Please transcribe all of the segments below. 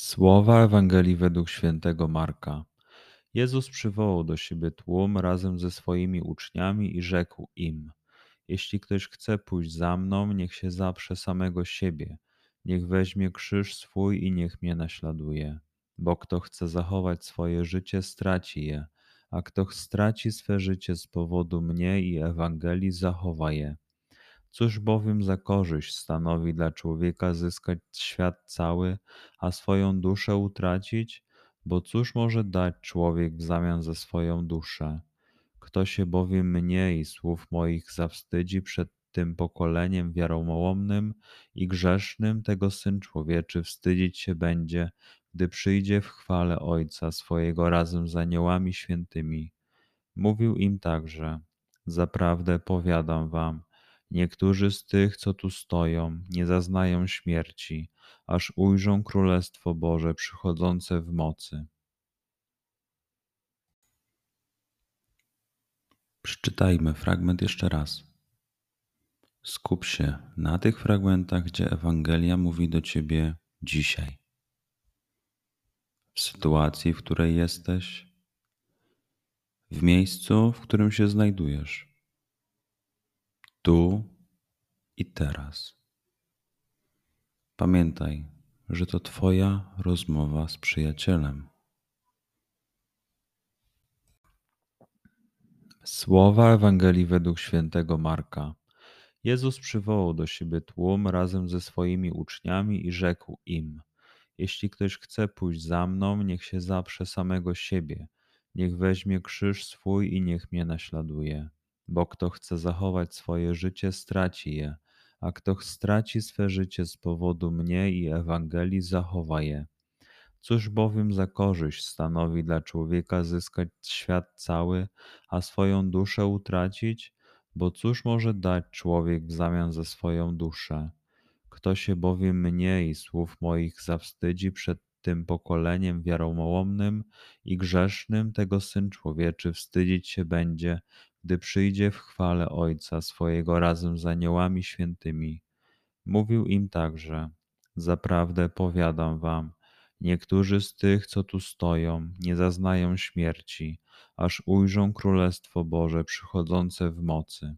Słowa Ewangelii według świętego Marka. Jezus przywołał do siebie tłum razem ze swoimi uczniami i rzekł im: Jeśli ktoś chce pójść za mną, niech się zaprze samego siebie, niech weźmie krzyż swój i niech mnie naśladuje. Bo kto chce zachować swoje życie, straci je, a kto straci swe życie z powodu mnie i Ewangelii, zachowa je. Cóż bowiem za korzyść stanowi dla człowieka zyskać świat cały, a swoją duszę utracić? Bo cóż może dać człowiek w zamian za swoją duszę? Kto się bowiem mnie i słów moich zawstydzi przed tym pokoleniem wiaromołomnym i grzesznym, tego Syn Człowieczy wstydzić się będzie, gdy przyjdzie w chwale Ojca swojego razem z aniołami świętymi. Mówił im także, zaprawdę powiadam wam, Niektórzy z tych, co tu stoją, nie zaznają śmierci, aż ujrzą Królestwo Boże przychodzące w mocy. Przeczytajmy fragment jeszcze raz. Skup się na tych fragmentach, gdzie Ewangelia mówi do ciebie dzisiaj. W sytuacji, w której jesteś, w miejscu, w którym się znajdujesz tu i teraz. Pamiętaj, że to Twoja rozmowa z przyjacielem. Słowa Ewangelii według świętego Marka. Jezus przywołał do siebie tłum razem ze swoimi uczniami i rzekł im: Jeśli ktoś chce pójść za mną, niech się zaprze samego siebie, niech weźmie krzyż swój i niech mnie naśladuje. Bo kto chce zachować swoje życie, straci je, a kto straci swe życie z powodu mnie i Ewangelii, zachowa je. Cóż bowiem za korzyść stanowi dla człowieka zyskać świat cały, a swoją duszę utracić? Bo cóż może dać człowiek w zamian za swoją duszę? Kto się bowiem mnie i słów moich zawstydzi przed tym pokoleniem wiaromołomnym i grzesznym, tego Syn Człowieczy wstydzić się będzie, gdy przyjdzie w chwale Ojca swojego razem z aniołami świętymi. Mówił im także: Zaprawdę powiadam wam, niektórzy z tych, co tu stoją, nie zaznają śmierci, aż ujrzą Królestwo Boże przychodzące w mocy.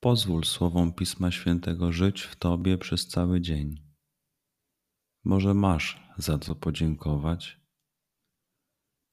Pozwól słowom Pisma Świętego żyć w Tobie przez cały dzień. Może masz za co podziękować,